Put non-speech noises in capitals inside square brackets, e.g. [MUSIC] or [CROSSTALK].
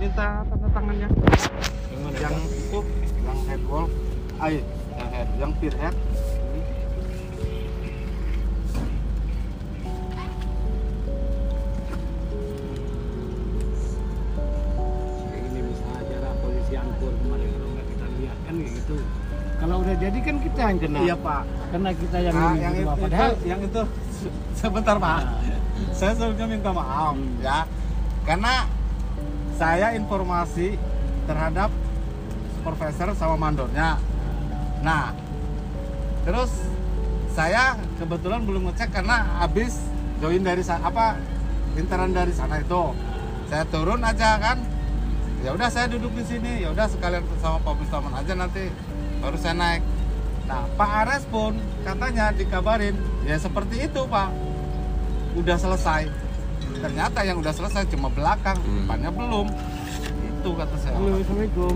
minta tanda tangannya. Yang mana? yang itu yang head wall ay yang head yang peer head. Polisi angkur kemarin kalau nggak kita lihat. Kan kayak gitu. Kalau udah jadi kan kita yang kena. iya pak. Karena kita yang Ah, ini yang berdua. itu, Padahal itu yang itu. Se- [LAUGHS] sebentar pak. Saya sebelumnya minta maaf Hmm. ya. Karena saya informasi terhadap supervisor sama mandornya. Nah terus saya kebetulan belum ngecek karena habis join dari apa intern dari sana itu. Saya turun aja kan. Ya udah saya duduk di sini. Ya udah sekalian sama Pak Mustaman aja nanti baru saya naik. Nah Pak Ares pun katanya dikabarin ya seperti itu Pak. Udah selesai ternyata yang udah selesai cuma belakang Hmm. depannya belum itu kata saya Halo, Assalamualaikum.